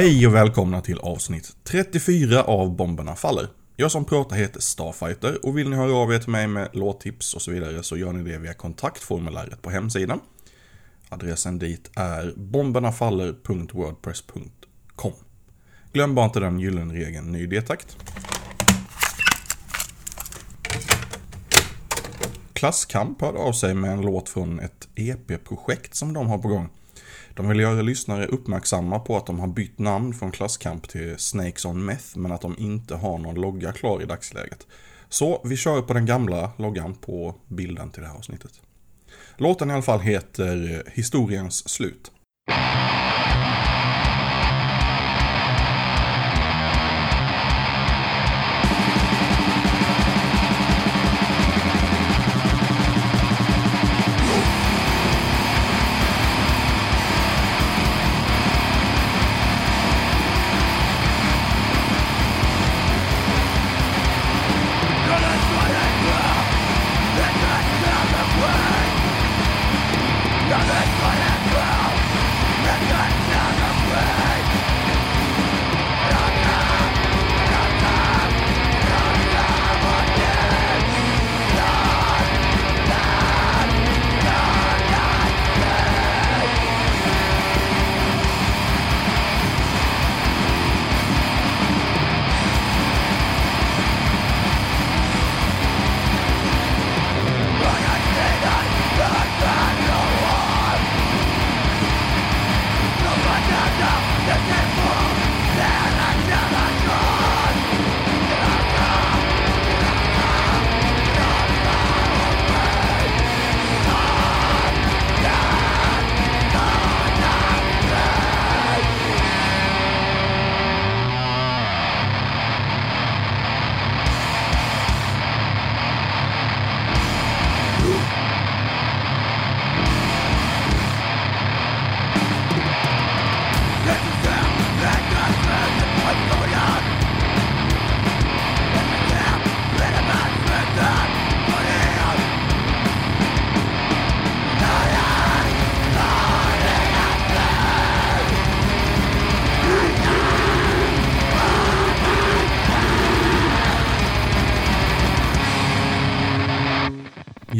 Hej och välkomna till avsnitt 34 av Bomberna Faller. Jag som pratar heter Starfighter och vill ni höra av er till mig med låttips och så vidare så gör ni det via kontaktformuläret på hemsidan. Adressen dit är bombernafaller.wordpress.com. Glöm bara inte den gyllene regeln ny detakt. Klasskamp hörde av sig med en låt från ett EP-projekt som de har på gång. De vill göra lyssnare uppmärksamma på att de har bytt namn från Klasskamp till Snakes on Meth men att de inte har någon logga klar i dagsläget. Så vi kör på den gamla loggan på bilden till det här avsnittet. Låten i alla fall heter Historiens slut.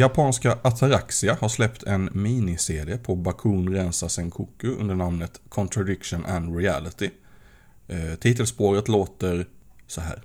Japanska Ataraxia har släppt en mini-CD på Bakun Rensa Senkoku under namnet Contradiction and Reality. Eh, titelspåret låter så här.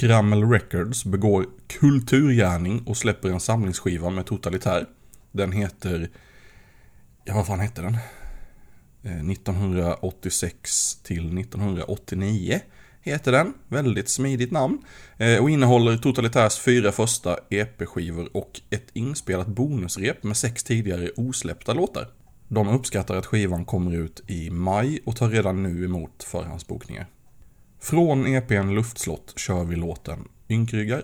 Scrammel Records begår kulturgärning och släpper en samlingsskiva med Totalitär. Den heter... Ja, vad fan hette den? Eh, 1986 till 1989 heter den. Väldigt smidigt namn. Eh, och innehåller Totalitärs fyra första EP-skivor och ett inspelat bonusrep med sex tidigare osläppta låtar. De uppskattar att skivan kommer ut i maj och tar redan nu emot förhandsbokningar. Från EPn Luftslott kör vi låten Ynkryggar.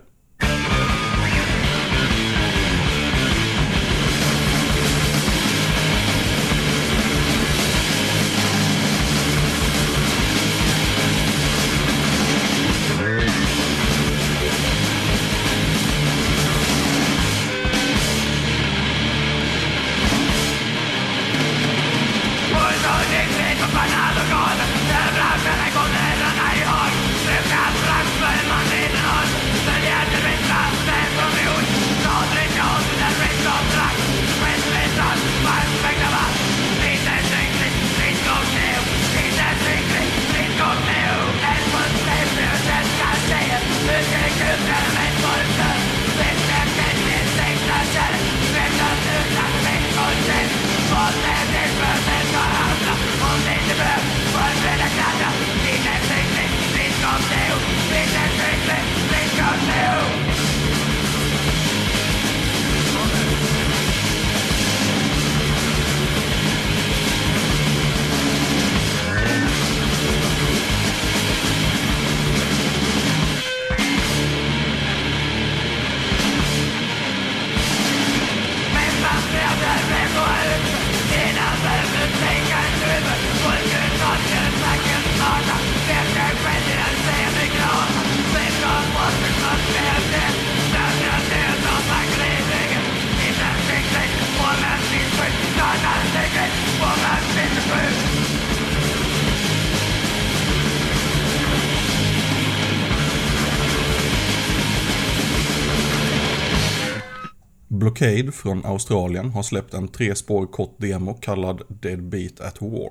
Blockade från Australien har släppt en tre spår kort demo kallad Dead Beat at War.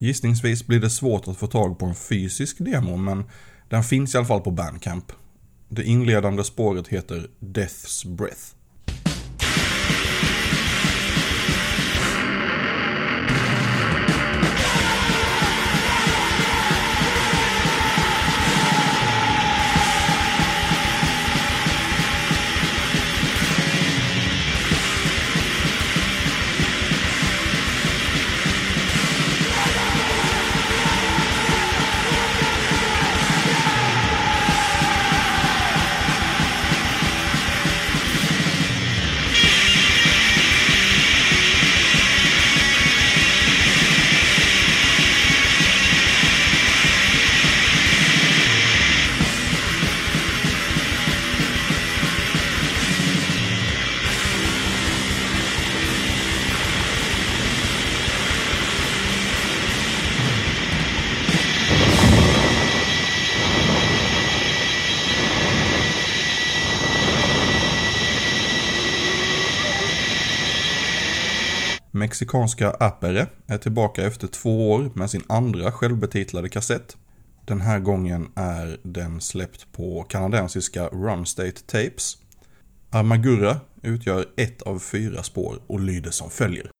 Gissningsvis blir det svårt att få tag på en fysisk demo men den finns i alla fall på Bandcamp. Det inledande spåret heter Death's Breath. Mexikanska Apere är tillbaka efter två år med sin andra självbetitlade kassett. Den här gången är den släppt på kanadensiska Rumstate Tapes. Armagurra utgör ett av fyra spår och lyder som följer.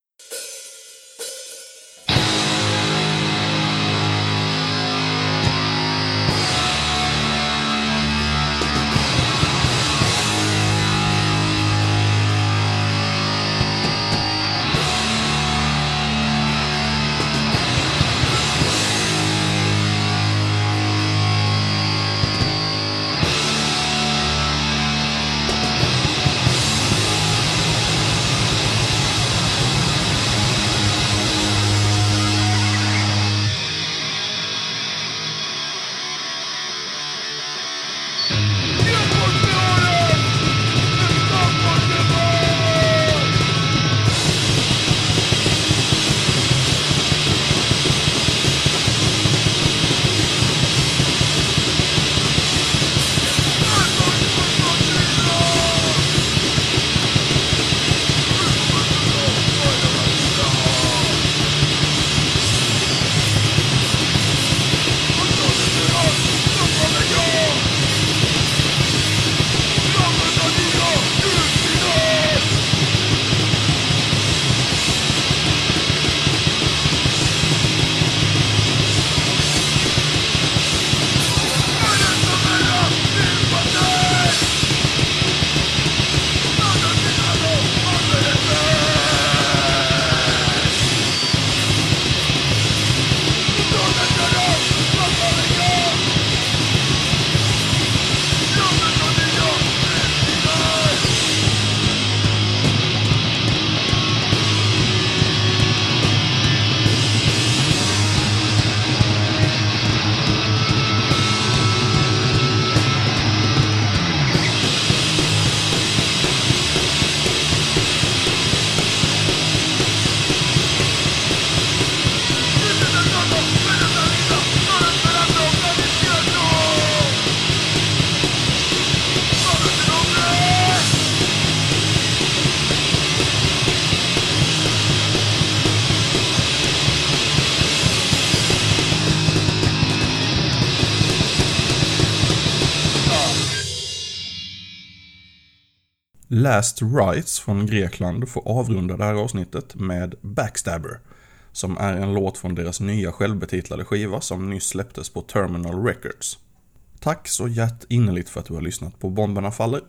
Last Rights från Grekland får avrunda det här avsnittet med Backstabber, som är en låt från deras nya självbetitlade skiva som nyss släpptes på Terminal Records. Tack så hjärtinnerligt för att du har lyssnat på Bomberna Faller.